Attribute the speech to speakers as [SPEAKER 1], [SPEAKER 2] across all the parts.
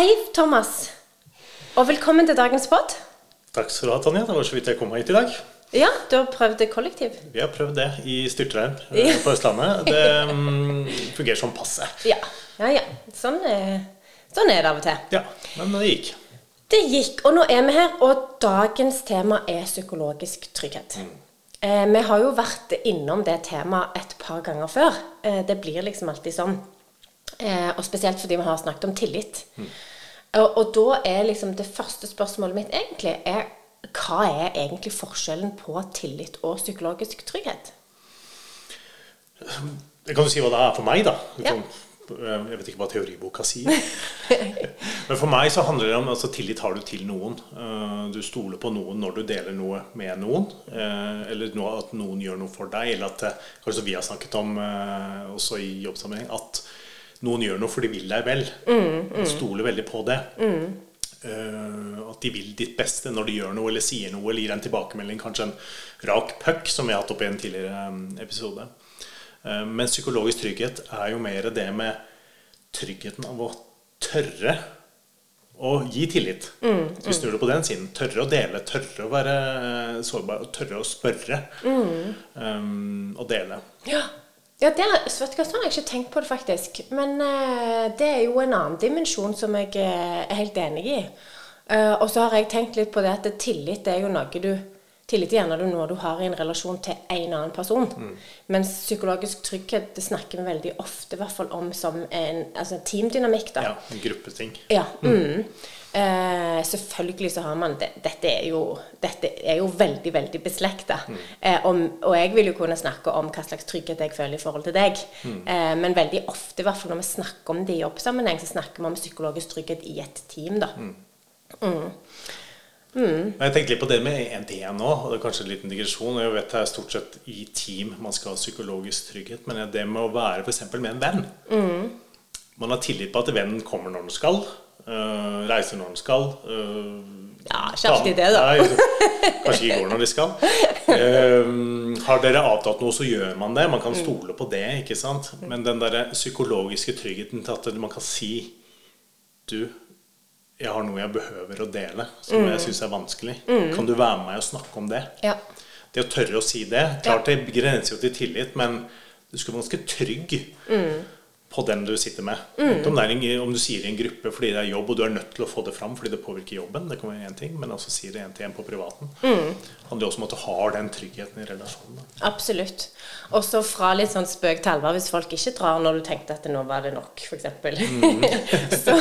[SPEAKER 1] Hei, Thomas. Og velkommen til dagens pod.
[SPEAKER 2] Takk skal du ha, Tanja. Det var så vidt jeg kom hit i dag.
[SPEAKER 1] Ja, du har prøvd det kollektiv.
[SPEAKER 2] Vi har prøvd det i styrtregn ja. på Østlandet. Det mm, fungerer som passe.
[SPEAKER 1] Ja, ja. ja. Sånn, er, sånn er det av og til.
[SPEAKER 2] Ja, men det gikk.
[SPEAKER 1] Det gikk, og nå er vi her, og dagens tema er psykologisk trygghet. Eh, vi har jo vært innom det temaet et par ganger før. Eh, det blir liksom alltid sånn. Eh, og spesielt fordi vi har snakket om tillit. Og, og da er liksom det første spørsmålet mitt egentlig er hva er egentlig forskjellen på tillit og psykologisk trygghet?
[SPEAKER 2] Det kan du si hva det er for meg, da.
[SPEAKER 1] Ja.
[SPEAKER 2] Jeg vet ikke hva teoriboka sier. Men for meg så handler det om altså, tillit har du til noen. Eh, Du stoler på noen når du deler noe med noen. eh, Eller at noen gjør noe for deg. Eller at eh, kanskje vi har snakket om også i jobbsammenheng, at noen gjør noe for de vil deg vel. Du stoler veldig på det. Eh, at de vil ditt beste når de gjør noe eller sier noe eller gir en tilbakemelding. Kanskje en rak puck, som vi har hatt oppe i en tidligere eh, episode. Uh, Men psykologisk trygghet er jo mer det med tryggheten av å tørre å gi tillit. Hvis vi snur det på den siden. Tørre å dele, tørre å være sårbar, og tørre å spørre. Um, og dele.
[SPEAKER 1] Ja, ja det, vet du hva, sånn har jeg ikke tenkt på det faktisk. Men uh, det er jo en annen dimensjon som jeg eh, er helt enig i. Uh, og så har jeg tenkt litt på det at tillit er jo noe du Tillit er gjerne noe du har i en relasjon til en annen person. Mens psykologisk trygghet det snakker vi veldig ofte i hvert fall om som en altså teamdynamikk. da.
[SPEAKER 2] Ja, en gruppeting.
[SPEAKER 1] Ja. Mm. Eh, selvfølgelig så har man det. Dette er jo, dette er jo veldig, veldig beslekta. Eh, om, og jeg vil jo kunne snakke om hva slags trygghet jeg føler i forhold til deg. Eh, men veldig ofte, i hvert fall når vi snakker om det i jobbsammenheng, så snakker vi om psykologisk trygghet i et team, da.
[SPEAKER 2] Men Jeg tenkte litt på det med ENT nå, og det er kanskje en liten digresjon. Jeg vet det er stort sett i team man skal ha psykologisk trygghet, men det med å være f.eks. med en venn Man har tillit på at vennen kommer når den skal, øh, reiser når den skal. Uh,
[SPEAKER 1] Ja, ikke alltid det, da.
[SPEAKER 2] Nei, kanskje ikke går når de skal. Uh, har dere avtalt noe, så gjør man det. Man kan stole på det. ikke sant? Men den der psykologiske tryggheten til at man kan si Du, jeg har noe jeg behøver å dele, som jeg syns er vanskelig. Kan du være med meg og snakke om det?
[SPEAKER 1] Ja.
[SPEAKER 2] Det å tørre å si det. Klart det grenser jo til tillit, men du skal være ganske trygg på den du sitter med. Mm. Om, det er en, om du sier det i en gruppe fordi det er jobb, og du er nødt til å få det fram fordi det påvirker jobben, det kan være én ting, men også si det én til én på privaten. Mm. handler også om at du har den tryggheten i relasjonen.
[SPEAKER 1] Absolutt. Også fra litt sånn spøk til alvor, hvis folk ikke drar når du tenkte at nå var det nok, f.eks. så,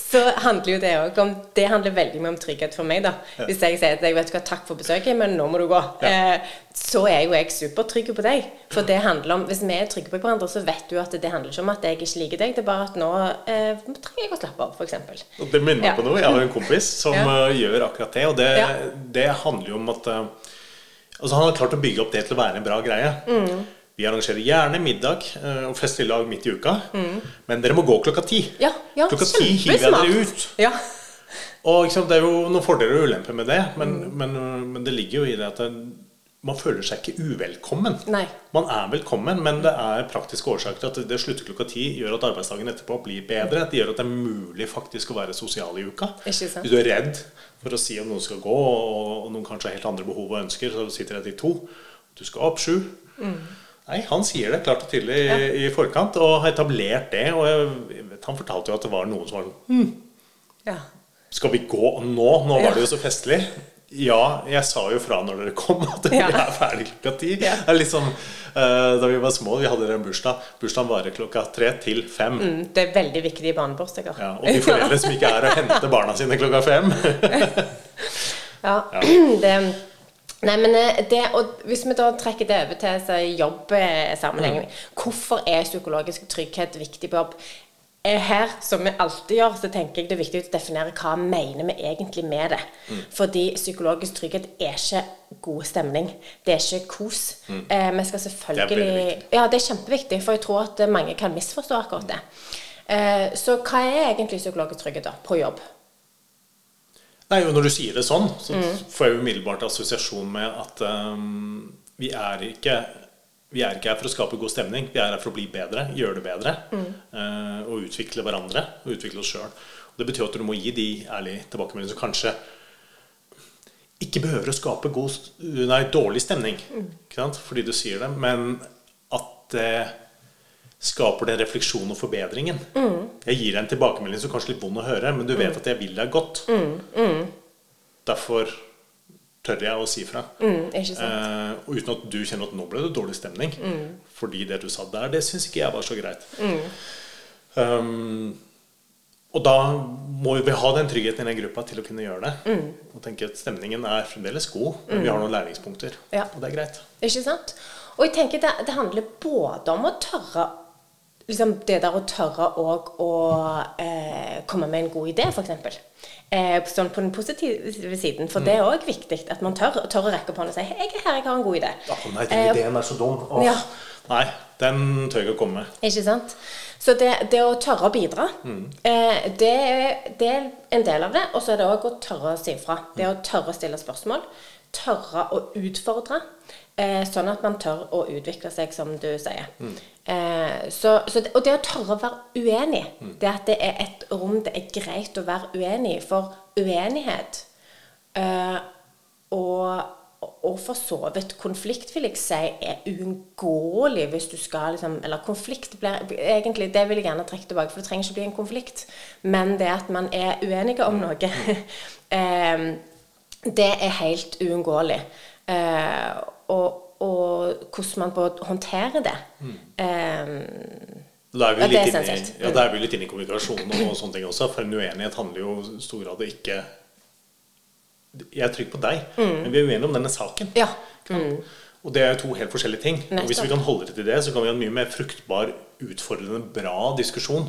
[SPEAKER 1] så handler jo det òg om Det handler veldig mye om trygghet for meg, da. Hvis jeg sier at jeg vet hva, takk for besøket, men nå må du gå. Eh, så er jo jeg supertrygg på deg. For det handler om Hvis vi er trygge på hverandre, så vet du at det handler ikke om at jeg ikke liker deg, det er bare at nå eh, trenger jeg å slappe av, f.eks.
[SPEAKER 2] Det minner meg
[SPEAKER 1] Ja.
[SPEAKER 2] på noe. Jeg har en kompis som
[SPEAKER 1] Ja.
[SPEAKER 2] eh, gjør akkurat det. Og det,
[SPEAKER 1] Ja.
[SPEAKER 2] det handler jo om at eh, Altså Han har klart å bygge opp det til å være en bra greie.
[SPEAKER 1] Mm.
[SPEAKER 2] Vi arrangerer gjerne middag eh, og fest i lag midt i uka. Men dere må gå klokka ti.
[SPEAKER 1] Mm. Ja, ja,
[SPEAKER 2] klokka ti hiver jeg dere ut.
[SPEAKER 1] Ja.
[SPEAKER 2] Og sant, Det er jo noen fordeler og ulemper med det, men,
[SPEAKER 1] Mm.
[SPEAKER 2] men, men det ligger jo i det at det, man føler seg ikke uvelkommen.
[SPEAKER 1] Nei.
[SPEAKER 2] Man er velkommen, men det er praktiske årsaker til at det slutter klokka ti, gjør at arbeidsdagen etterpå blir bedre. Det gjør at det er mulig faktisk å være sosial i uka. Hvis du er redd for å si om noen skal gå, og, noen kanskje har helt andre behov og ønsker, så sitter jeg til to. Du skal opp sju. Nei, han sier det klart og tydelig i, i forkant, og har etablert det. Og jeg han fortalte jo at det var noen som var sånn
[SPEAKER 1] ja.
[SPEAKER 2] skal vi gå nå? Nå var det jo så festlig. Ja, jeg sa jo fra når dere kom at
[SPEAKER 1] Ja.
[SPEAKER 2] vi er ferdig klokka ti.
[SPEAKER 1] Ja.
[SPEAKER 2] Liksom, da vi var små, vi hadde en bursdag. Bursdagen varer klokka tre til fem.
[SPEAKER 1] Mm, Det er veldig viktig i barnebursdager.
[SPEAKER 2] Ja, og de foreldre som ikke er og henter barna sine klokka fem.
[SPEAKER 1] Ja, det Nei, men eh, det, og Hvis vi da trekker det over til så jobbsammenhengen Hvorfor er psykologisk trygghet viktig på jobb? Her, som vi alltid gjør, så tenker jeg det er viktig å definere hva mener vi egentlig med det. Fordi psykologisk trygghet er ikke god stemning. Det er ikke kos. Eh, vi skal selvfølgelig
[SPEAKER 2] det viktig.
[SPEAKER 1] Ja, det er kjempeviktig, for jeg tror at mange kan misforstå akkurat det. Eh, så hva er egentlig psykologisk trygghet da, på jobb?
[SPEAKER 2] Nei, jo, Når du sier det sånn, så får jeg umiddelbart assosiasjon med at um, vi er ikke vi er ikke her for å skape god stemning. Vi er her for å bli bedre, gjøre det bedre. eh, og utvikle hverandre og utvikle oss sjøl. Det betyr at du må gi de ærlige tilbakemeldingene som kanskje ikke behøver å skape god, nei, dårlig stemning sant? fordi du sier det, men at det skaper det refleksjon og forbedringen. Jeg gir deg en tilbakemelding som kanskje er litt vond å høre, men du vet at jeg vil deg godt. Derfor tør jeg å si fra.
[SPEAKER 1] Mm?
[SPEAKER 2] Eh, uten at du kjenner at nå ble det dårlig stemning. Fordi det du sa der, det syns ikke jeg var så greit. Um, og da må vi ha den tryggheten i den gruppa til å kunne gjøre det. Og tenke at stemningen er fremdeles god, men vi har noen læringspunkter.
[SPEAKER 1] Ja.
[SPEAKER 2] Og det er greit.
[SPEAKER 1] Ikke sant? Og jeg tenker det, det handler både om å tørre liksom Det der å tørre òg å eh, komme med en god idé, f.eks. Eh, sånn på den positive siden. For det er òg viktig at man tør, tør å rekke opp hånden og si 'Jeg er her, jeg har en god idé'.
[SPEAKER 2] Å nei, den ideen er så dum.
[SPEAKER 1] Ja.
[SPEAKER 2] Nei, den tør jeg ikke å komme med.
[SPEAKER 1] Ikke sant? Så det, det å tørre å bidra, eh, det, det er en del av det. Og så er det òg å tørre å si ifra. Det å tørre å stille spørsmål. Tørre å utfordre. Eh, sånn at man tør å utvikle seg, som du sier. Eh, så, så det, og det å tørre å være uenig, det at det er et rom det er greit å være uenig i. For uenighet eh, og, og for så vidt konflikt, vil jeg si, er uunngåelig hvis du skal liksom Eller konflikt blir egentlig Det vil jeg gjerne trekke tilbake, for det trenger ikke bli en konflikt. Men det at man er uenige om noe, eh, det er helt uunngåelig. Eh, og, og hvordan man både håndterer det. Eh,
[SPEAKER 2] Da er vi litt, inne, ja, er vi litt inne i kommunikasjon og sånne ting også. For en uenighet handler jo i stor grad ikke Jeg er trygg på deg, men vi er uenige om denne saken.
[SPEAKER 1] ja.
[SPEAKER 2] Og det er jo to helt forskjellige ting. Og hvis vi kan holde det til det, så kan vi ha en mye mer fruktbar, utfordrende, bra diskusjon.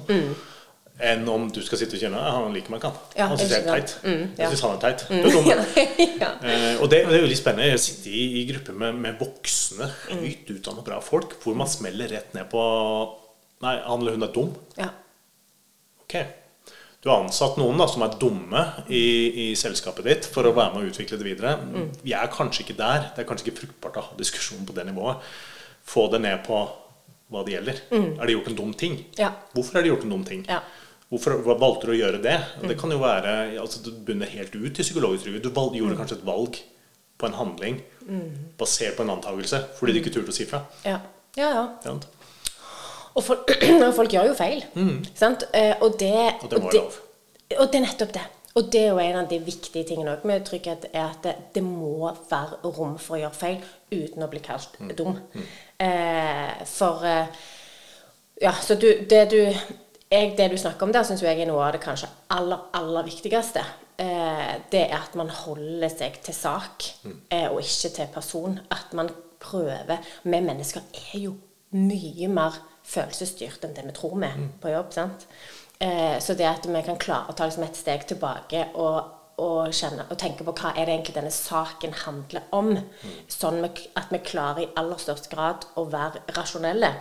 [SPEAKER 2] Enn om du skal sitte og kjenne at han liker meg ikke, han.
[SPEAKER 1] Ja,
[SPEAKER 2] han syns jeg er teit.
[SPEAKER 1] Mm, ja.
[SPEAKER 2] Jeg syns han er teit. Det dum.
[SPEAKER 1] ja.
[SPEAKER 2] Eh, og det, det er veldig spennende. Jeg sitter i, i gruppe med, med voksne, høyt utdanna bra folk, hvor man smeller rett ned på Nei, han eller hun er dum.
[SPEAKER 1] ja.
[SPEAKER 2] Ok. Du har ansatt noen da, som er dumme i, i selskapet ditt for å være med å utvikle det videre. Vi er kanskje ikke der. Det er kanskje ikke fruktbart å ha diskusjon på det nivået. Få det ned på hva det gjelder. Er det gjort en dum ting?
[SPEAKER 1] Ja.
[SPEAKER 2] Hvorfor er det gjort en dum ting?
[SPEAKER 1] Ja.
[SPEAKER 2] Hvorfor valgte du å gjøre det? Det kan jo være altså Du bunner helt ut i psykologisk trygghet. Du valg, gjorde kanskje et valg på en handling basert på en antakelse fordi du ikke turte å si fra.
[SPEAKER 1] ja. ja, ja. Og folk, folk gjør jo feil. Sant? Eh, Og det,
[SPEAKER 2] Mm. Og det må være lov.
[SPEAKER 1] Og det er nettopp det. Og det er jo en av de viktige tingene også med trygghet, er at det, det må være rom for å gjøre feil uten å bli kalt
[SPEAKER 2] Mm.
[SPEAKER 1] dum. Eh, for eh, Ja, så du, det du jeg, Det du snakker om der, syns jeg er noe av det kanskje aller, aller viktigste. Eh, det er at man holder seg til sak, eh, og ikke til person. At man prøver Vi mennesker er jo mye mer følelsesstyrt enn det vi tror vi er på jobb. sant? Eh, så det at vi kan klare å ta liksom et steg tilbake og, og, kjenne, og tenke på hva er det egentlig denne saken handler om, sånn at vi klarer i aller størst grad å være rasjonelle,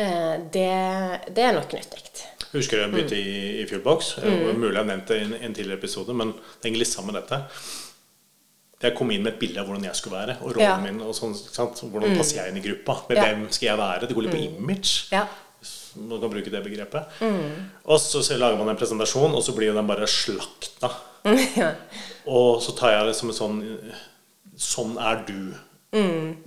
[SPEAKER 1] eh, det, det er nok nyttig.
[SPEAKER 2] Jeg husker jeg begynte i, i Fuelbox. Mm. Mulig jeg har nevnt det i en, en tidligere episode, men det henger litt sammen med dette. Jeg kom inn med et bilde av hvordan jeg skulle være, og rollen
[SPEAKER 1] Ja.
[SPEAKER 2] min. og sånn? Hvordan passer jeg inn i gruppa? Med
[SPEAKER 1] Ja.
[SPEAKER 2] hvem skal jeg være? Det går litt på image.
[SPEAKER 1] Ja.
[SPEAKER 2] Man kan bruke det begrepet. Og så, så lager man en presentasjon, og så blir den bare slakta. Og så tar jeg det som en sånn Sånn er du.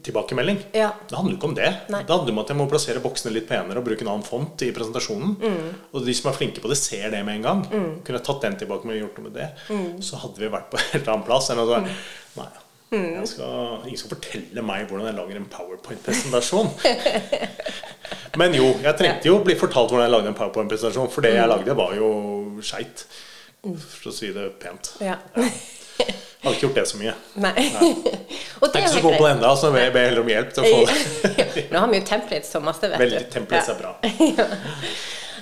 [SPEAKER 2] Tilbakemelding.
[SPEAKER 1] Ja.
[SPEAKER 2] Det handler jo ikke om det.
[SPEAKER 1] Nei.
[SPEAKER 2] Det handler om at jeg må plassere boksene litt penere og bruke en annen font i presentasjonen.
[SPEAKER 1] Mm.
[SPEAKER 2] Og de som er flinke på det, ser det med en gang. Kunne jeg tatt den tilbake og gjort noe med det,
[SPEAKER 1] Mm.
[SPEAKER 2] så hadde vi vært på en helt annen plass. Enn å si Nei. Jeg skal, ingen skal fortelle meg hvordan jeg lager en powerpoint-presentasjon. Men jo, jeg trengte jo å bli fortalt hvordan jeg lagde en powerpoint-presentasjon, for det
[SPEAKER 1] Mm.
[SPEAKER 2] jeg lagde, var jo skeit. For å si det pent.
[SPEAKER 1] Ja.
[SPEAKER 2] Jeg hadde ikke gjort det så mye.
[SPEAKER 1] Nei. og
[SPEAKER 2] det er ikke så god på det ennå, så jeg ber heller om hjelp til å få det.
[SPEAKER 1] Nå har vi jo templates som masse, vet
[SPEAKER 2] Veldig
[SPEAKER 1] du.
[SPEAKER 2] templates er bra.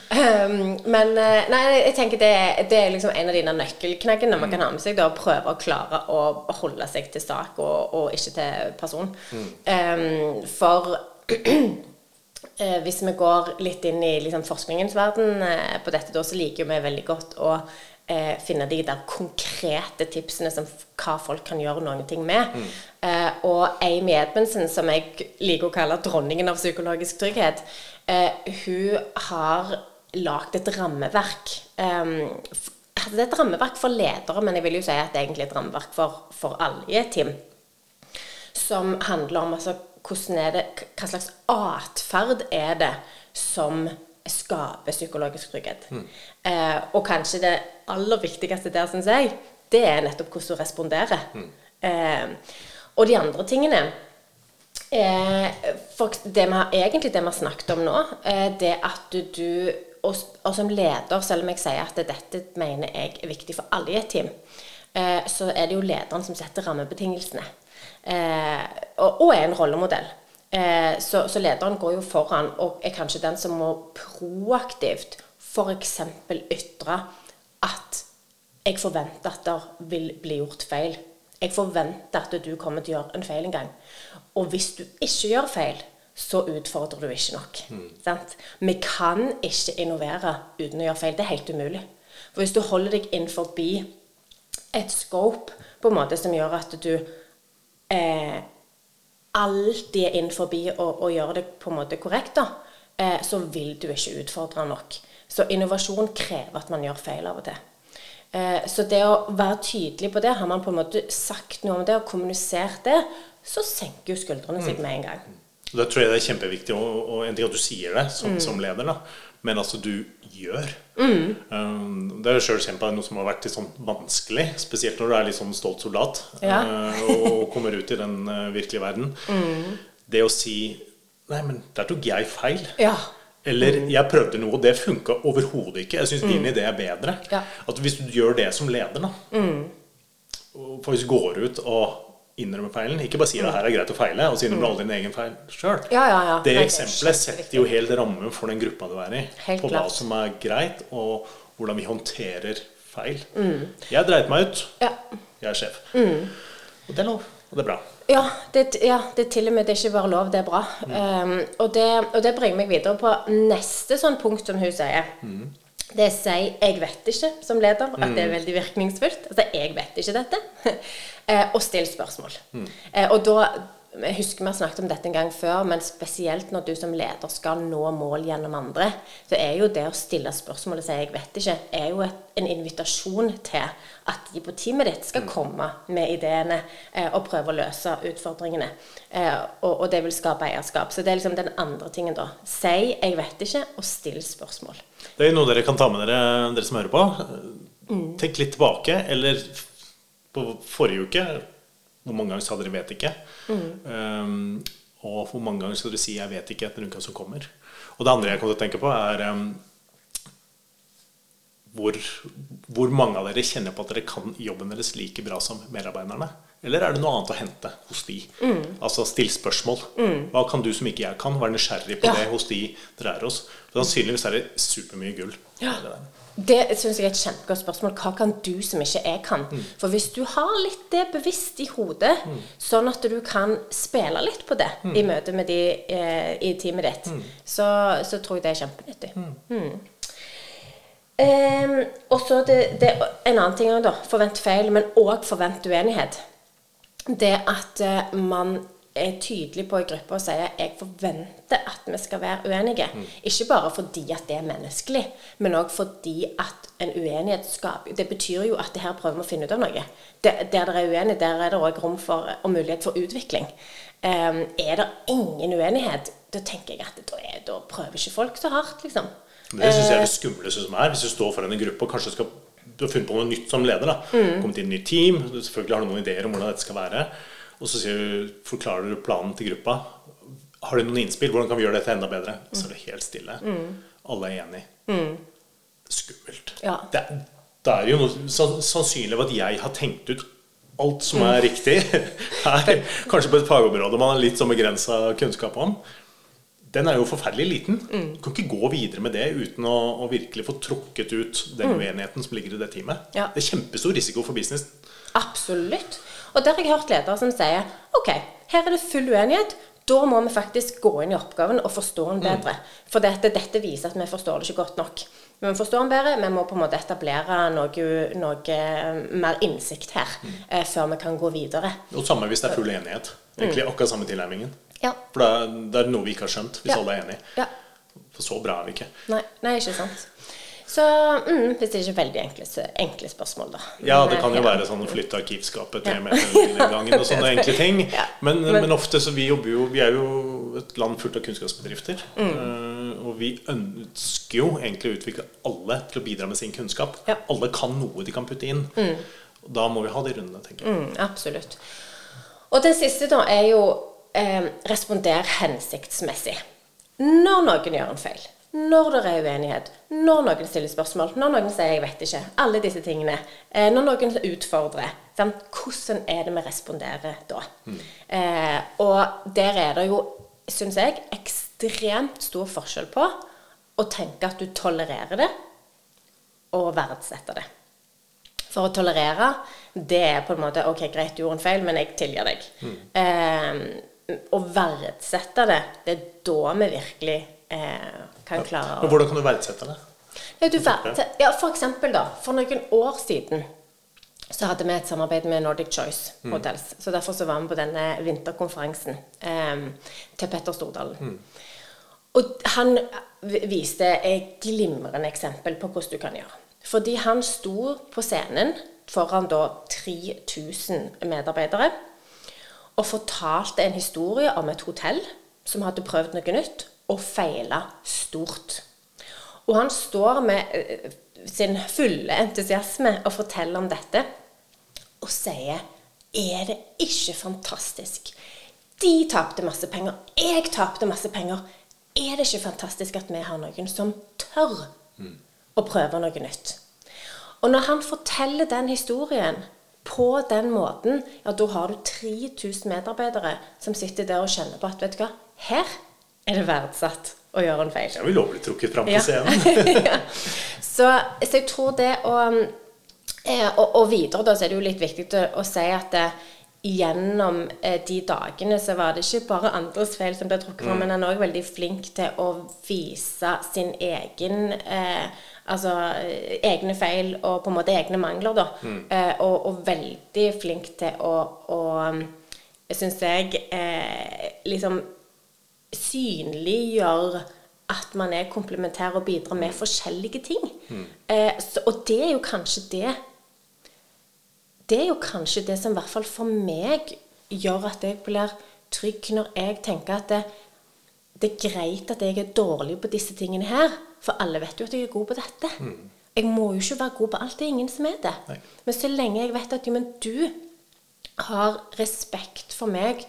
[SPEAKER 1] Um, men eh, nei, jeg tenker det, det er liksom en av dine nøkkelknaggene man kan ha med seg. Da, å prøve å klare å holde seg til sak og, og ikke til person. Um, for uh, hvis vi går litt inn i liksom, forskningens verden uh, på dette, da, så liker vi veldig godt å eh, finne de der konkrete tipsene som hva folk kan gjøre noen ting med. Eh, og Amy Edmundsen, som jeg liker å kalle dronningen av psykologisk trygghet, eh, hun har lagd et rammeverk. Um, altså det er et rammeverk for ledere, men jeg vil jo si at det er egentlig et rammeverk for, for alle i et team. Som handler om altså, det, hva slags atferd er det som skaper psykologisk trygghet. Eh, og kanskje det aller viktigste der, syns jeg, det er nettopp hvordan du responderer. Eh, og de andre tingene Eh, for det vi har, egentlig det vi har snakket om nå, eh, det at du, du og, og som leder, selv om jeg sier at dette mener jeg er viktig for alle i et team, eh, så er det jo lederen som setter rammebetingelsene. Eh, og, og er en rollemodell. Eh, så, så lederen går jo foran og er kanskje den som må proaktivt f.eks. ytre at jeg forventer at det vil bli gjort feil. Jeg forventer at du kommer til å gjøre en feil en gang. Og hvis du ikke gjør feil, så utfordrer du ikke nok. Sant? Vi kan ikke innovere uten å gjøre feil. Det er helt umulig. For hvis du holder deg inn forbi et scope på en måte som gjør at du eh, alltid er inn forbi og gjør det på en måte korrekt, da, eh, så vil du ikke utfordre nok. Så innovasjon krever at man gjør feil av og til. Eh, så det å være tydelig på det, har man på en måte sagt noe om det og kommunisert det, så senker jo skuldrene seg med en gang.
[SPEAKER 2] Og Da tror jeg det er kjempeviktig, og, og en ting at du sier det som, som leder, da, men altså du gjør. Um, det har jeg sjøl kjent på noe som har vært litt sånn vanskelig, spesielt når du er litt sånn stolt soldat
[SPEAKER 1] Ja.
[SPEAKER 2] uh, og kommer ut i den uh, virkelige verden. Det å si Nei, men der tok jeg feil.
[SPEAKER 1] Ja.
[SPEAKER 2] Eller jeg prøvde noe, og det funka overhodet ikke. Jeg syns din idé er bedre.
[SPEAKER 1] Ja.
[SPEAKER 2] At hvis du gjør det som leder, da, og faktisk går ut og innrømmer feilen Ikke bare si det her er greit å feile, og så innrømmer du aldri din egen feil sjøl.
[SPEAKER 1] Ja, ja, ja.
[SPEAKER 2] Det eksempelet setter jo helt rammen for den gruppa du er i.
[SPEAKER 1] Helt
[SPEAKER 2] på hva som er greit, og hvordan vi håndterer feil. Jeg dreit meg ut.
[SPEAKER 1] Ja.
[SPEAKER 2] Jeg er sjef. Og det er lov. Og det er bra.
[SPEAKER 1] Ja det, ja, det er til og med det er ikke bare lov, det er bra. Um, og, det, og det bringer meg videre på neste sånn punkt som hun sier. Det sier 'jeg vet ikke' som leder, at det er veldig virkningsfullt. Altså 'jeg vet ikke dette'. eh, og still spørsmål. Mm. og da jeg husker vi har snakket om dette en gang før, men spesielt når du som leder skal nå mål gjennom andre, så er jo det å stille spørsmål og si 'jeg vet ikke', er jo et, en invitasjon til at de på teamet ditt skal komme med ideene eh, og prøve å løse utfordringene. Eh, og, og det vil skape eierskap. Så det er liksom den andre tingen, da. Si 'jeg vet ikke', og still spørsmål.
[SPEAKER 2] Det er noe dere kan ta med dere, dere som hører på. Tenk litt tilbake. Eller på forrige uke Hvor mange ganger sa dere 'vet ikke'? Um, og hvor mange ganger skal dere si 'jeg vet ikke' etter uka som kommer? Og det andre jeg kommer til å tenke på, er um, hvor, hvor mange av dere kjenner på at dere kan jobben deres like bra som medarbeiderne? Eller er det noe annet å hente hos de? Altså still spørsmål. Hva kan du som ikke jeg kan? Være nysgjerrig på
[SPEAKER 1] Ja.
[SPEAKER 2] det hos de dere er hos. For Sannsynligvis er det supermye gull.
[SPEAKER 1] Ja.
[SPEAKER 2] det der.
[SPEAKER 1] Det syns jeg er et kjempegodt spørsmål. Hva kan du som ikke jeg kan?
[SPEAKER 2] Mm.
[SPEAKER 1] For hvis du har litt det bevisst i hodet, sånn at du kan spille litt på det
[SPEAKER 2] Mm.
[SPEAKER 1] i møte med de eh, i teamet ditt, så, så tror jeg det er kjempenyttig. Mm. Em, og så det, det, en annen ting òg, da. Forvent feil, men òg forvent uenighet. Det at eh, man er tydelig på i gruppa og sier jeg forventer at vi skal være uenige. Ikke bare fordi at det er menneskelig, men òg fordi at en uenighet skaper Det betyr jo at det her prøver vi å finne ut av noe. Der, dere er uenige, der er det òg rom for og mulighet for utvikling. Um, er det ingen uenighet, da tenker jeg at da, er, da prøver ikke folk så hardt, liksom.
[SPEAKER 2] Det syns jeg er det skumleste som er. Hvis du står foran en gruppe og kanskje skal du har funnet på noe nytt som leder. da Kommet inn i et nytt team. Selvfølgelig har du noen ideer om hvordan dette skal være. Og så du, forklarer du planen til gruppa. Har du noen innspill? Hvordan kan vi gjøre dette enda bedre? Så er det helt stille. Alle er enig. Skummelt.
[SPEAKER 1] Ja.
[SPEAKER 2] Det, det er jo noe sannsynlig at jeg har tenkt ut alt som er riktig her. Kanskje på et fagområde man har litt sånn begrensa kunnskap om. Den er jo forferdelig liten. Du kan ikke gå videre med det uten å, å virkelig få trukket ut den uenigheten som ligger i det teamet.
[SPEAKER 1] Ja.
[SPEAKER 2] Det er kjempestor risiko for business.
[SPEAKER 1] Absolutt. Og der har jeg hørt ledere som sier ok, her er det full uenighet. Da må vi faktisk gå inn i oppgaven og forstå den bedre. For dette, dette viser at vi forstår det ikke godt nok. Vi må forstå den bedre, vi må på en måte etablere noe, noe mer innsikt her eh, før vi kan gå videre.
[SPEAKER 2] Og samme hvis det er full enighet. Egentlig akkurat samme tilnærmingen.
[SPEAKER 1] Ja.
[SPEAKER 2] For da, det er noe vi ikke har skjønt, hvis
[SPEAKER 1] Ja.
[SPEAKER 2] alle er enige.
[SPEAKER 1] Ja.
[SPEAKER 2] For så bra er vi ikke.
[SPEAKER 1] Nei, nei ikke sant. Så mm, det ikke er veldig enkle, enkle spørsmål, da.
[SPEAKER 2] Ja, det kan jo
[SPEAKER 1] ja.
[SPEAKER 2] være sånn å flytte arkivskapet tre meter under gangen og sånne enkle ting.
[SPEAKER 1] Ja,
[SPEAKER 2] Men,
[SPEAKER 1] men-
[SPEAKER 2] men ofte så vi jobber jo Vi er jo et land fullt av kunnskapsbedrifter.
[SPEAKER 1] Mm.
[SPEAKER 2] eh, Og vi ønsker jo egentlig å utvikle alle til å bidra med sin kunnskap. Alle kan noe de kan putte inn. Og da må vi ha de rundene, tenker jeg.
[SPEAKER 1] Mm, absolutt. Og den siste da er jo eh, responder hensiktsmessig. Når noen gjør en feil, når det er uenighet, når noen stiller spørsmål, når noen sier 'jeg vet ikke', alle disse tingene. Eh, når noen utfordrer. Sant? Hvordan er det vi responderer da? Eh, og der er det jo, syns jeg, ekstremt stor forskjell på å tenke at du tolererer det, og verdsette det. For å tolerere, det er på en måte Ok, greit, du gjorde en feil, men jeg tilgir deg. Eh, å verdsette det, det er da vi virkelig eh, kan klare
[SPEAKER 2] Men hvordan kan du verdsette det?
[SPEAKER 1] ja, du ja, for eksempel da, for noen år siden så hadde vi et samarbeid med Nordic Choice Hotels. Så derfor så var vi på denne vinterkonferansen eh, til Petter Stordalen. Og han viste et glimrende eksempel på hvordan du kan gjøre. Fordi han sto på scenen foran da 3000 medarbeidere og fortalte en historie om et hotell som hadde prøvd noe nytt og feile stort. Og han står med eh, sin fulle entusiasme og forteller om dette og sier Er det ikke fantastisk? De tapte masse penger. Jeg tapte masse penger. Er det ikke fantastisk at vi har noen som tør å prøve noe nytt? Og når han forteller den historien på den måten, ja, da har du 3000 medarbeidere som sitter der og kjenner på at vet du hva, her er det verdsatt å gjøre en feil.
[SPEAKER 2] Det er jo lovlig trukket fram på scenen.
[SPEAKER 1] ja. så, så jeg tror det å eh, og, og videre da, så er det jo litt viktig å, å si at det, gjennom eh, de dagene så var det ikke bare andres feil som ble trukket fram, men han er òg veldig flink til å vise sin egen eh, Altså eh, egne feil og på en måte egne mangler, da. Eh, og, og veldig flink til å, å syns jeg, eh, liksom synliggjør at man er komplementær og bidrar med forskjellige ting. Eh, så, og det er jo kanskje det Det er jo kanskje det som i hvert fall for meg gjør at jeg blir trygg når jeg tenker at det, det er greit at jeg er dårlig på disse tingene her, for alle vet jo at jeg er god på dette. Jeg må jo ikke være god på alt. Det er ingen som er det.
[SPEAKER 2] Nei.
[SPEAKER 1] Men så lenge jeg vet at jo, men du har respekt for meg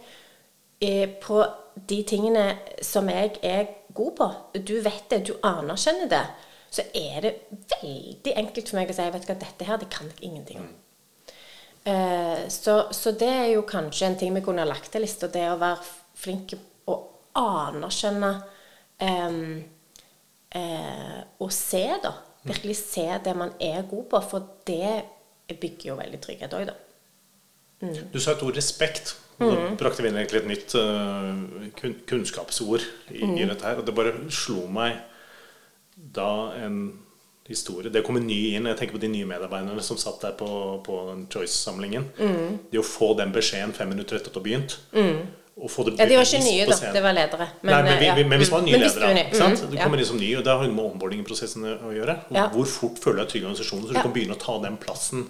[SPEAKER 1] på de tingene som jeg er god på. Du vet det, du anerkjenner det. Så er det veldig enkelt for meg å si vet du hva, dette her, det kan jeg ingenting om. Eh, så, så det er jo kanskje en ting vi kunne ha lagt til lista, det å være flink å anerkjenne um, uh, og se, da. Virkelig se det man er god på, for det bygger jo veldig trygghet òg, da.
[SPEAKER 2] Du sa et ord 'respekt'. Nå brakte vi inn egentlig et nytt uh, kun kunnskapsord i, i dette her. Og det bare slo meg da en historie Det kom en ny inn. Jeg tenker på de nye medarbeiderne som satt der på, på Choice-samlingen. Det å få den beskjeden fem minutter etter at du har begynt. Og få det
[SPEAKER 1] Ja, De var ikke nye, da. Det var ledere.
[SPEAKER 2] Nei, men, vi,
[SPEAKER 1] ja.
[SPEAKER 2] men hvis man er
[SPEAKER 1] Mm.
[SPEAKER 2] nye ledere,
[SPEAKER 1] er ny,
[SPEAKER 2] ikke
[SPEAKER 1] mm,
[SPEAKER 2] du
[SPEAKER 1] ja.
[SPEAKER 2] kommer inn som ny, og det har noe med onboarding-prosessen å gjøre. Hvor,
[SPEAKER 1] Ja.
[SPEAKER 2] hvor fort føler du deg trygg i organisasjonen, så du kan begynne å ta den plassen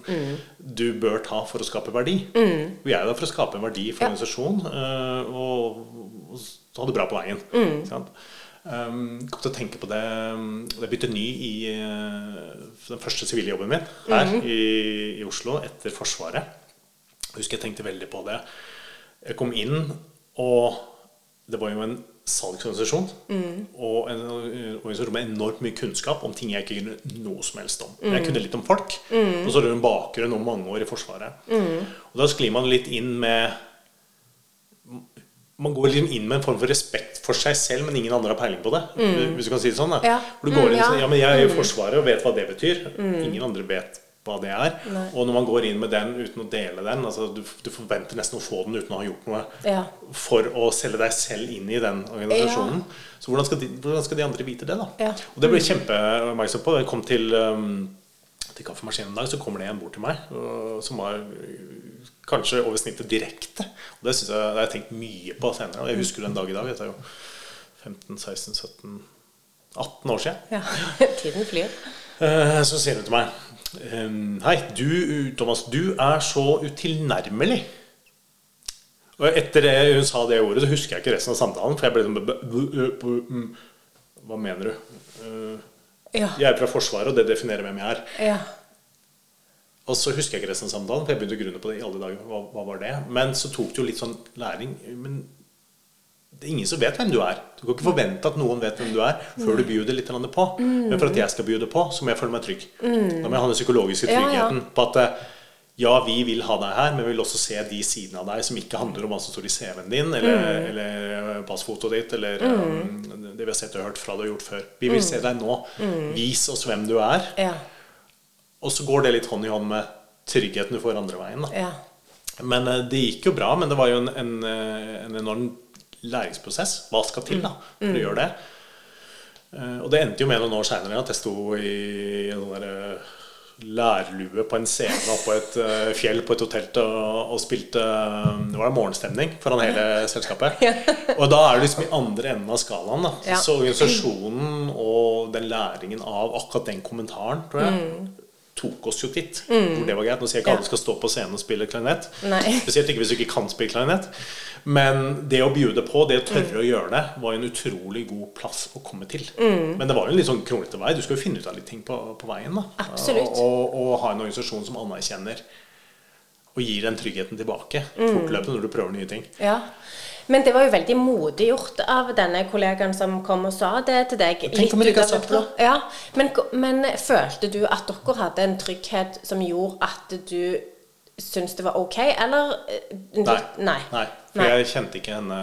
[SPEAKER 2] du bør ta for å skape verdi.
[SPEAKER 1] Mm.
[SPEAKER 2] Vi er jo der for å skape en verdi for
[SPEAKER 1] Ja.
[SPEAKER 2] organisasjonen eh, og, og ta det bra på veien.
[SPEAKER 1] Mm.
[SPEAKER 2] Sant? Um, kom til å tenke på det Jeg begynte ny i eh, den første sivile jobben min her
[SPEAKER 1] Mm.
[SPEAKER 2] i, i Oslo etter Forsvaret. Jeg husker jeg tenkte veldig på det. Jeg kom inn, og det var jo en salgsorganisasjon. Og en organisasjon med enormt mye kunnskap om ting jeg ikke kunne noe som helst om. Mm. Jeg kunne litt om folk. Og så har du en bakgrunn om mange år i Forsvaret. Og da sklir man litt inn med man går liksom inn med en form for respekt for seg selv, men ingen andre har peiling på det. Hvis du kan si det sånn. Da.
[SPEAKER 1] Ja.
[SPEAKER 2] Du går
[SPEAKER 1] Mm,
[SPEAKER 2] inn sier ja, men jeg er i Forsvaret og vet hva det betyr. Ingen andre vet hva det er. Og når man går inn med den uten å dele den altså du, du forventer nesten å få den uten å ha gjort noe
[SPEAKER 1] Ja.
[SPEAKER 2] for å selge deg selv inn i den organisasjonen. Så hvordan skal, de, hvordan skal de andre vite det, da?
[SPEAKER 1] Ja.
[SPEAKER 2] Og det ble jeg kjempeoppmerksom på. Jeg kom til, um, til kaffemaskinen en dag, så kommer det en bort til meg uh, som var uh, kanskje over snittet direkte. Og det, jeg, det har jeg tenkt mye på senere. Og jeg husker den dag i dag. Jeg er jo 15, 16, 17 18 år siden.
[SPEAKER 1] Ja. Tiden flyr.
[SPEAKER 2] Uh, Så sier hun til meg Hei, du, Thomas, du er så utilnærmelig. Og etter det hun sa det ordet, så husker jeg ikke resten av samtalen. For jeg ble sånn Hva mener du? Eh,
[SPEAKER 1] Ja.
[SPEAKER 2] Jeg er fra Forsvaret, og det definerer hvem jeg er.
[SPEAKER 1] ja.
[SPEAKER 2] Og så husker jeg ikke resten av samtalen, for jeg begynte å grunne på det i alle dager. Hva, hva var det? Men så tok det jo litt sånn læring. Men det er ingen som vet hvem du er. Du kan ikke forvente at noen vet hvem du er før du bjuder litt grann på. Men for at jeg skal bjude på, så må jeg føle meg trygg. Da må jeg ha den psykologiske tryggheten på at eh, ja, vi vil ha deg her, men vi vil også se de sidene av deg som ikke handler om hva som står i CV-en din, eller, eller passfotoet ditt, eller um, det vi har sett og hørt fra du har gjort før. Vi vil se deg nå. Vis oss hvem du er.
[SPEAKER 1] Ja.
[SPEAKER 2] Og så går det litt hånd i hånd med tryggheten du får andre veien.
[SPEAKER 1] Ja.
[SPEAKER 2] Men eh, det gikk jo bra, men det var jo en, en, eh, en enorm læringsprosess. Hva skal til da for å gjøre det? Eh, Og det endte jo med noen år seinere at jeg sto i en der, eh, lærlue på en scene oppå et eh, fjell på et hotell og, og spilte Det var morgenstemning foran hele selskapet. Og da er det liksom i andre enden av skalaen. Da. Så organisasjonen og den læringen av akkurat den kommentaren, tror jeg,
[SPEAKER 1] Mm.
[SPEAKER 2] tok oss jo dit. Hvor det var greit. Nå sier jeg ikke
[SPEAKER 1] at
[SPEAKER 2] alle skal stå på scenen og spille klarinett. Spesielt ikke hvis du ikke kan spille klarinett. Men det å bjude på, det å tørre å gjøre det, var en utrolig god plass å komme til.
[SPEAKER 1] Mm.
[SPEAKER 2] Men det var jo en litt sånn kronglete vei. Du skal jo finne ut av litt ting på, på veien. da.
[SPEAKER 1] Absolutt.
[SPEAKER 2] Og, og, ha en organisasjon som anerkjenner og gir den tryggheten tilbake
[SPEAKER 1] Mm.
[SPEAKER 2] fortløpende når du prøver nye ting.
[SPEAKER 1] Ja. Men det var jo veldig modig gjort av denne kollegaen som kom og sa det til deg.
[SPEAKER 2] Tenk om hun ikke
[SPEAKER 1] av
[SPEAKER 2] sagt
[SPEAKER 1] det. Ja, men, men følte du at dere hadde en trygghet som gjorde at du syntes det var ok, eller eh,
[SPEAKER 2] Nei.
[SPEAKER 1] Nei.
[SPEAKER 2] Nei. For
[SPEAKER 1] Nei.
[SPEAKER 2] jeg kjente ikke henne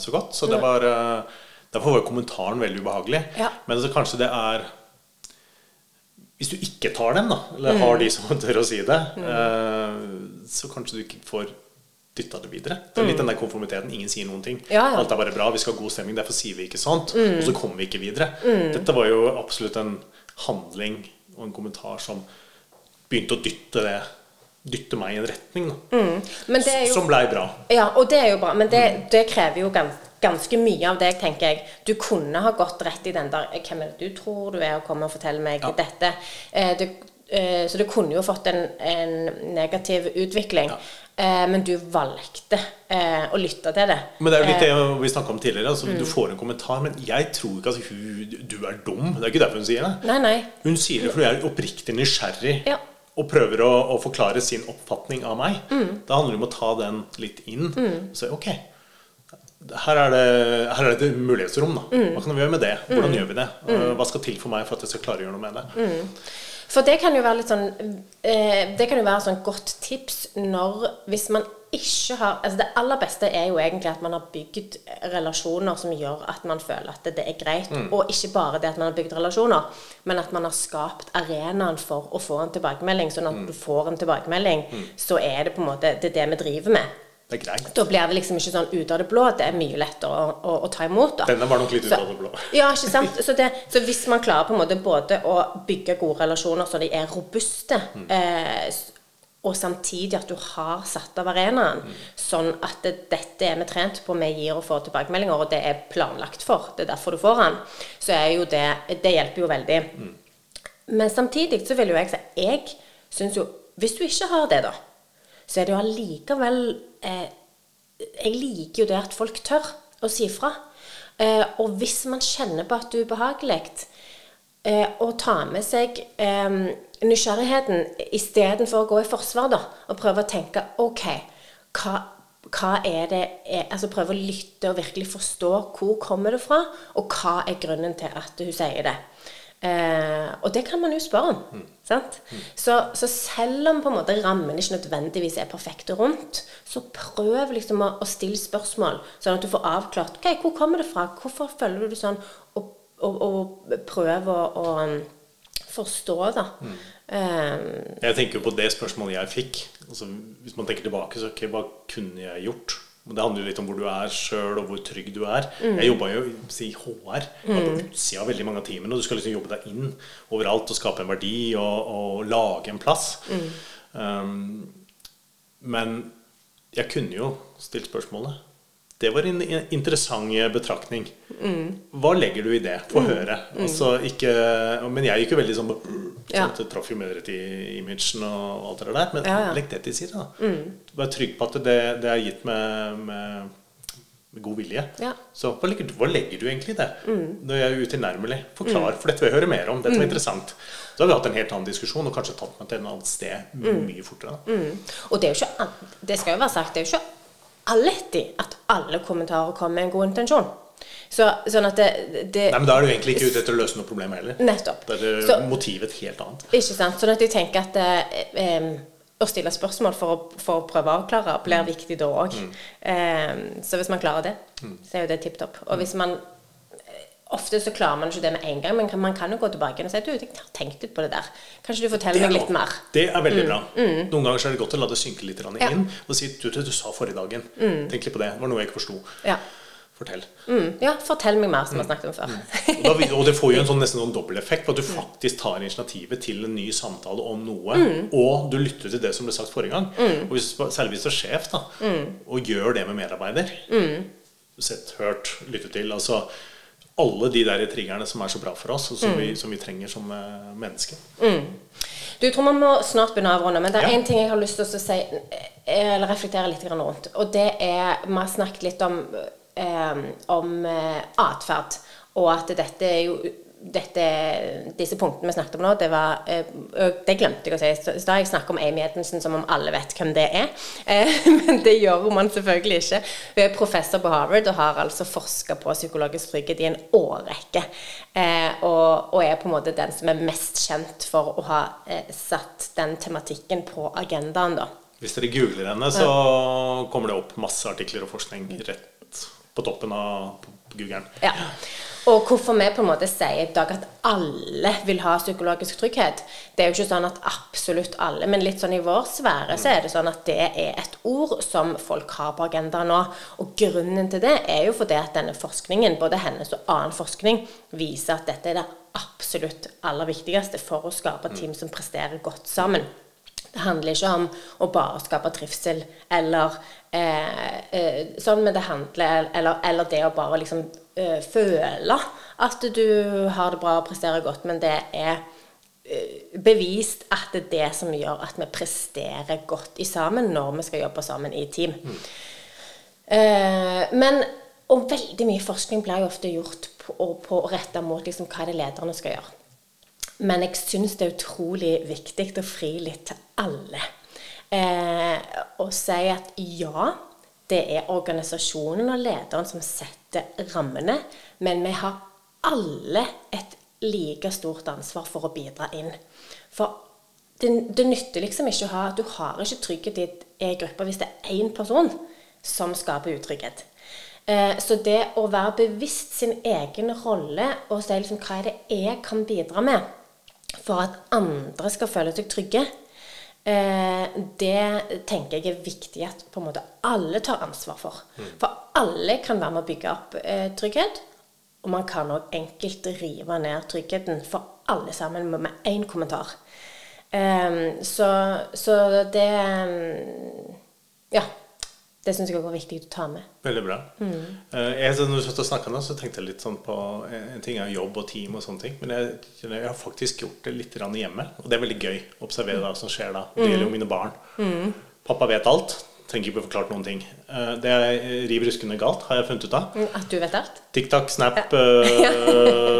[SPEAKER 2] så godt. Så det var eh, Derfor var kommentaren veldig ubehagelig.
[SPEAKER 1] Ja.
[SPEAKER 2] Men så kanskje det er Hvis du ikke tar den, da, eller
[SPEAKER 1] Mm.
[SPEAKER 2] har de som tør å si det, mm. så kanskje du ikke får dytta det videre. Det er litt den der konformiteten. Ingen sier noen ting.
[SPEAKER 1] Mm. Ja, ja.
[SPEAKER 2] Alt er bare bra, vi skal ha god stemning, derfor sier vi ikke sånt.
[SPEAKER 1] Mm.
[SPEAKER 2] Og så kommer vi ikke videre. Dette var jo absolutt en handling og en kommentar som begynte å dytte det Dytte meg i en retning, da.
[SPEAKER 1] Men det er jo
[SPEAKER 2] Som blei bra.
[SPEAKER 1] Ja, og det er jo bra, men det, det krever jo gans, ganske mye av deg, tenker jeg. Du kunne ha gått rett i den der Hvem er det du tror du er, og kommer og forteller meg
[SPEAKER 2] Ja.
[SPEAKER 1] dette? Eh, det, eh, så du kunne jo fått en, en negativ utvikling.
[SPEAKER 2] Ja.
[SPEAKER 1] Eh, men du valgte eh, å lytte til det.
[SPEAKER 2] Men det er jo litt
[SPEAKER 1] Eh,
[SPEAKER 2] det vi snakka om tidligere. Altså,
[SPEAKER 1] Mm.
[SPEAKER 2] Du får en kommentar, men jeg tror ikke at hun, du er dum. Det er ikke derfor hun sier det.
[SPEAKER 1] Nei, nei.
[SPEAKER 2] Hun sier det fordi hun er oppriktig nysgjerrig
[SPEAKER 1] Ja.
[SPEAKER 2] Og prøver å, å forklare sin oppfatning av meg.
[SPEAKER 1] Mm.
[SPEAKER 2] Da handler det om å ta den litt inn og si ok, her er det, her er det et mulighetsrom. da.
[SPEAKER 1] Mm.
[SPEAKER 2] Hva kan vi gjøre med det? Hvordan gjør vi det? Hva skal til for meg for at jeg skal klare å gjøre noe med det?
[SPEAKER 1] Mm. For det kan jo være litt sånn eh, Det kan jo være sånn godt tips når Hvis man ikke har Altså det aller beste er jo egentlig at man har bygd relasjoner som gjør at man føler at det er greit. Og ikke bare det at man har bygd relasjoner, men at man har skapt arenaen for å få en tilbakemelding. Sånn at du får en tilbakemelding, så er det på en måte det, det vi driver med.
[SPEAKER 2] Det er greit.
[SPEAKER 1] Da blir det liksom ikke sånn ut av det blå. Det er mye lettere å, å, å ta imot. da.
[SPEAKER 2] Denne var nok litt ut av det blå.
[SPEAKER 1] Ja, ikke sant? Så, det, så hvis man klarer på en måte både å bygge gode relasjoner så de er robuste, eh, s- og samtidig at du har satt av arenaen, sånn at det, dette er vi trent på, vi gir og får tilbakemeldinger, og det er planlagt for, det er derfor du får den, så er jo det Det hjelper jo veldig. Men samtidig så vil jo jeg si Jeg syns jo Hvis du ikke har det, da, så er det jo allikevel eh, Jeg liker jo det at folk tør å si fra. Eh, og hvis man kjenner på at det er ubehagelig, eh, å ta med seg eh, nysgjerrigheten istedenfor å gå i forsvar, da, og prøve å tenke OK, hva, hva er det er, Altså prøve å lytte og virkelig forstå hvor kommer det fra, og hva er grunnen til at hun sier det. Eh, og det kan man jo spørre om. Sant? Så, så selv om på en måte rammen ikke nødvendigvis er perfekte rundt, så prøv liksom å, å stille spørsmål, sånn at du får avklart ok, hvor kommer det fra, hvorfor føler du det sånn, og, og, og prøve å, å um, forstå, da. Eh,
[SPEAKER 2] Jeg tenker jo på det spørsmålet jeg fikk. Altså, hvis man tenker tilbake, så okay, hva kunne jeg gjort? Det handler jo litt om hvor du er sjøl, og hvor trygg du er. Jeg jobba jo si HR. var på utsida av veldig mange av teamene. Og du skal liksom jobbe deg inn overalt og skape en verdi og, og lage en plass. Um, men jeg kunne jo stilt spørsmålet. Det var en interessant betraktning. Hva legger du i det? Få høre. Altså, ikke, men jeg gikk jo veldig sånn
[SPEAKER 1] Ja.
[SPEAKER 2] sånn Det traff jo mer i imagen og alt det der. Men
[SPEAKER 1] Ja, ja.
[SPEAKER 2] legg det til side. da. Vær trygg på at det, det er gitt med, med, med god vilje.
[SPEAKER 1] Ja.
[SPEAKER 2] Så hva legger, hva legger du egentlig i det? Når jeg er utilnærmelig. Forklar, for dette vil jeg høre mer om. Dette var interessant. Så har vi hatt en helt annen diskusjon og kanskje tatt meg til et annet sted mye fortere.
[SPEAKER 1] Og det er jo ikke Det skal jo være sagt, det er jo ikke alltid at alle kommentarer kommer med en god intensjon. Så, sånn at det, det
[SPEAKER 2] Nei, men Da er du egentlig ikke ute etter å løse noe problem heller.
[SPEAKER 1] Nettopp.
[SPEAKER 2] Da er
[SPEAKER 1] Så-
[SPEAKER 2] motivet helt annet.
[SPEAKER 1] Ikke sant? Sånn at jeg tenker at eh, em, å stille spørsmål for å, for å prøve å avklare blir viktig da òg. så hvis man klarer det, så er jo det tipp topp. Og hvis man eh, Ofte så klarer man ikke det med en gang, men man kan jo gå tilbake og si du, jeg har tenkt litt på det der. Kanskje du forteller meg litt mer?
[SPEAKER 2] Det er veldig bra. Noen ganger så er det godt å la det synke litt
[SPEAKER 1] Mm. Ja. Mm.
[SPEAKER 2] inn og si du, du, du sa forrige dagen. Tenk litt på det. Det var noe jeg ikke forsto.
[SPEAKER 1] Ja.
[SPEAKER 2] Fortell.
[SPEAKER 1] Mm, ja, fortell meg mer, som vi har snakket om før.
[SPEAKER 2] Og, da, og det får jo en sånn, nesten sånn dobbelteffekt at du faktisk tar initiativet til en ny samtale om noe,
[SPEAKER 1] Mm.
[SPEAKER 2] og du lytter til det som ble sagt forrige gang. Og hvis, særlig hvis du er sjef, da,
[SPEAKER 1] Mm.
[SPEAKER 2] og gjør det med medarbeider. Sett, hørt, lyttet til. Altså alle de der triggerne som er så bra for oss, og som,
[SPEAKER 1] Mm.
[SPEAKER 2] vi, som vi trenger som uh, mennesker.
[SPEAKER 1] Du tror man må snart begynne å avrunde, men det er
[SPEAKER 2] Ja.
[SPEAKER 1] ting jeg har lyst til å si, eh, eller reflektere litt rundt. Og det er Vi har snakket litt om, um, om atferd, og at dette er jo dette, disse punktene vi snakket om nå, det var eh, Det glemte jeg å si. Da har jeg snakket om Amy Edmundsen som om alle vet hvem det er. Eh, men det gjør man selvfølgelig ikke. Hun er professor på Harvard og har altså forska på psykologisk trygghet i en årrekke. Eh, og, og er på en måte den som er mest kjent for å ha satt den tematikken på agendaen, da.
[SPEAKER 2] Hvis dere googler henne, så kommer det opp masse artikler og forskning rett på toppen av Googlen.
[SPEAKER 1] Ja. Og hvorfor vi på en måte sier i dag at alle vil ha psykologisk trygghet, det er jo ikke sånn at absolutt alle, men litt sånn i vår sfære så er det sånn at det er et ord som folk har på agendaen nå. Og grunnen til det er jo fordi at denne forskningen, både hennes og annen forskning, viser at dette er det absolutt aller viktigste for å skape team som presterer godt sammen. Det handler ikke om å bare skape trivsel eller eh, eh, sånn, men det handler Eller, eller det å bare liksom eh, føle at du har det bra og presterer godt, men det er eh, bevist at det er det som gjør at vi presterer godt i sammen når vi skal jobbe sammen i team. Eh, men og veldig mye forskning blir jo ofte gjort på, på å rette mot liksom, hva det lederne skal gjøre. Men jeg syns det er utrolig viktig å fri litt til alle. Eh, og si at ja, det er organisasjonen og lederen som setter rammene, men vi har alle et like stort ansvar for å bidra inn. For det, det nytter liksom ikke å ha Du har ikke trygghet i en gruppe hvis det er én person som skaper utrygghet. Eh, så det å være bevisst sin egen rolle og si liksom hva er det jeg kan bidra med for at andre skal føle seg trygge, eh, det tenker jeg er viktig at på en måte alle tar ansvar for. For alle kan være med å bygge opp eh, trygghet, og man kan òg enkelt rive ned tryggheten for alle sammen med, med én kommentar. Eh, så, så det Ja. Det syns jeg også var viktig å ta med.
[SPEAKER 2] Veldig bra. Mm. Jeg, når du snakket nå, så tenkte jeg litt sånn på En ting er jobb og team og sånne ting, men jeg, jeg har faktisk gjort det litt hjemme. Og det er veldig gøy å observere hva som skjer da. Det gjelder jo mine barn. Pappa vet alt. Trenger ikke bli forklart noen ting. Eh, Det er riv ruskende galt, har jeg funnet ut av.
[SPEAKER 1] Mm, At du vet alt?
[SPEAKER 2] TikTok, Snap eh,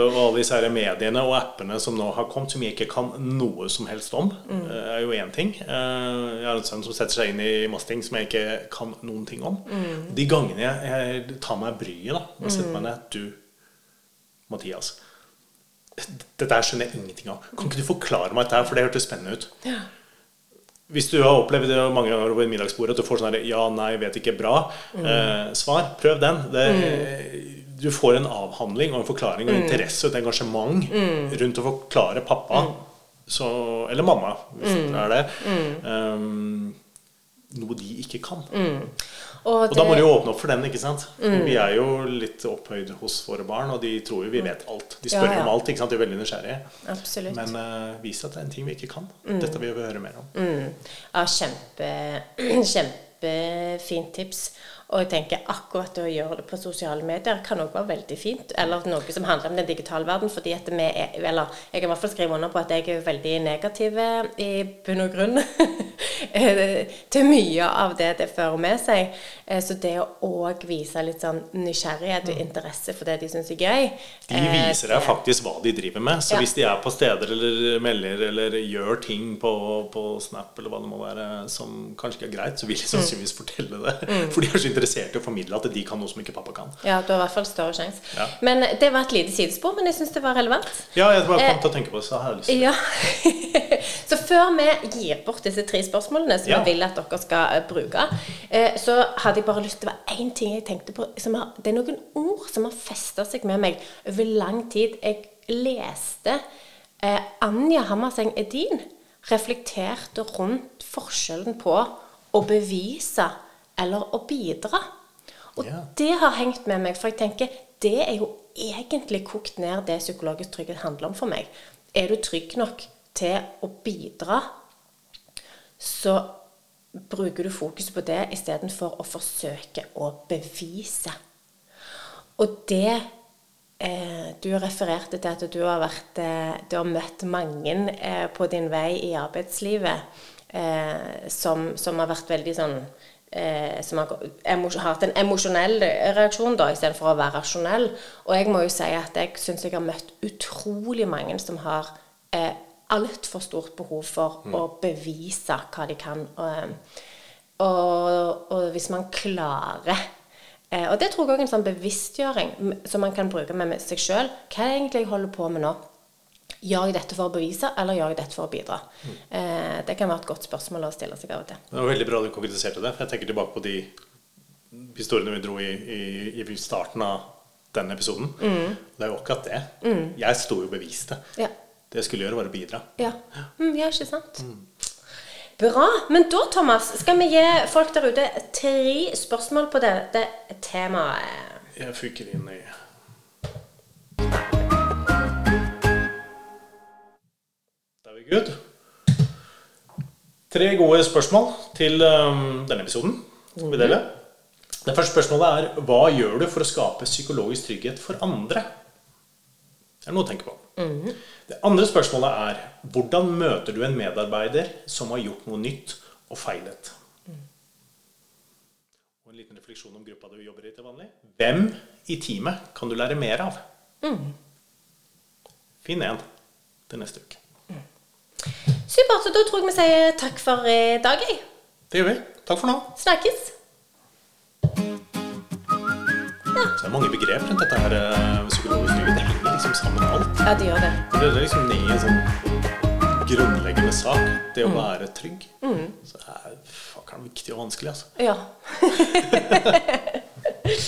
[SPEAKER 2] og alle disse her mediene og appene som nå har kommet, som jeg ikke kan noe som helst om, eh, er jo én ting. Jeg har en sønn som setter seg inn i masse ting som jeg ikke kan noen ting om. De gangene jeg, jeg tar meg bryet da, og setter meg ned Du, Mathias. Dette skjønner jeg ingenting av. Kan ikke du forklare meg dette, for det hørtes spennende ut. Hvis du har opplevd det mange ganger på middagsbordet at du får sånn ja, nei, vet ikke, bra eh, svar, prøv den. Det, Du får en avhandling og en forklaring og interesse og et engasjement rundt å forklare pappa, så, eller mamma, hvis det er det, um, noe de ikke kan.
[SPEAKER 1] Og,
[SPEAKER 2] Og da må du jo åpne opp for den, ikke sant? Mm. Vi er jo litt opphøyd hos våre barn, og de tror jo vi vet alt. De spør
[SPEAKER 1] Ja, ja.
[SPEAKER 2] om alt, ikke sant? De er veldig nysgjerrige.
[SPEAKER 1] Absolutt.
[SPEAKER 2] Men uh, vis at det er en ting vi ikke kan. Dette vil vi høre mer om.
[SPEAKER 1] Ja, kjempe, kjempefint tips. Og jeg tenker akkurat det å gjøre det på sosiale medier kan òg være veldig fint. Eller noe som handler om den digitale verden. fordi at vi er, eller jeg kan i hvert fall skrive under på at jeg er veldig negativ i bunn og grunn til mye av det det fører med seg. Eh, så det å òg vise litt sånn nysgjerrighet og interesse for det de syns er gøy
[SPEAKER 2] De
[SPEAKER 1] eh,
[SPEAKER 2] viser deg faktisk hva de driver med. Så
[SPEAKER 1] Ja.
[SPEAKER 2] hvis de er på steder eller melder eller gjør ting på, på Snap eller hva det må være som kanskje ikke er greit, så vil de sannsynligvis fortelle det. For de er så interessert i å formidle at de kan noe som ikke pappa kan.
[SPEAKER 1] Ja, du har i hvert fall større sjanse.
[SPEAKER 2] Ja.
[SPEAKER 1] Men det var et lite sidespor, men jeg syns det var relevant.
[SPEAKER 2] Ja, jeg bare
[SPEAKER 1] Eh,
[SPEAKER 2] kom til å tenke på det, så har jeg lyst til
[SPEAKER 1] Ja. så før vi gir bort disse tre spørsmålene som
[SPEAKER 2] Ja.
[SPEAKER 1] jeg vil at dere skal eh, bruke, eh, så hadde jeg bare lyst til å være én ting jeg tenkte på som har, Det er noen ord som har festa seg med meg over lang tid. Jeg leste eh, Anja Hammerseng Edin reflekterte rundt forskjellen på å bevise eller å bidra. Og
[SPEAKER 2] Ja.
[SPEAKER 1] det har hengt med meg, for jeg tenker det er jo egentlig kokt ned det psykologisk trygghet handler om for meg. Er du trygg nok til å bidra, så bruker du fokus på det istedenfor å forsøke å bevise. Og det eh, Du refererte til at du har, vært, eh, du har møtt mange eh, på din vei i arbeidslivet eh, som, som har vært veldig sånn eh, Som har hatt en emosjonell reaksjon da, istedenfor å være rasjonell. Og jeg må jo si at jeg syns jeg har møtt utrolig mange som har eh, altfor stort behov for å bevise hva de kan. Og, og, og hvis man klarer eh, Og det tror jeg òg er en sånn bevisstgjøring som man kan bruke med seg sjøl. Hva er det egentlig jeg holder på med nå? Gjør jeg dette for å bevise, eller gjør jeg dette for å bidra? Eh, det kan være et godt spørsmål å stille seg av og til.
[SPEAKER 2] Det var veldig bra du konkretiserte det. For jeg tenker tilbake på de historiene vi dro i, i, i starten av denne episoden. Det er jo akkurat det. Jeg sto jo og beviste.
[SPEAKER 1] Ja.
[SPEAKER 2] Det jeg skulle gjøre, var å bidra.
[SPEAKER 1] Ja, mm, ja ikke sant? Bra. Men da, Thomas, skal vi gi folk der ute tre spørsmål på dette temaet.
[SPEAKER 2] Jeg fyker inn i Da er vi good. Tre gode spørsmål til um, denne episoden. Som vi deler. Det første spørsmålet er hva gjør du for å skape psykologisk trygghet for andre? Det er noe å tenke på. Det andre spørsmålet er hvordan møter du en medarbeider som har gjort noe nytt og feilet? Og en liten refleksjon om gruppa du jobber i til vanlig. Hvem i teamet kan du lære mer av? Finn en til neste uke.
[SPEAKER 1] Supert. Så da tror jeg vi sier takk for i dag, jeg.
[SPEAKER 2] Det gjør vi. Takk for nå.
[SPEAKER 1] Snakkes.
[SPEAKER 2] Så det er mange begrep rundt dette her eh, psykologisk sammen alt.
[SPEAKER 1] Ja, det gjør det.
[SPEAKER 2] Det er liksom ned i en sånn grunnleggende sak. Det å være trygg. Så det er fuckeren viktig og vanskelig, altså.
[SPEAKER 1] Ja.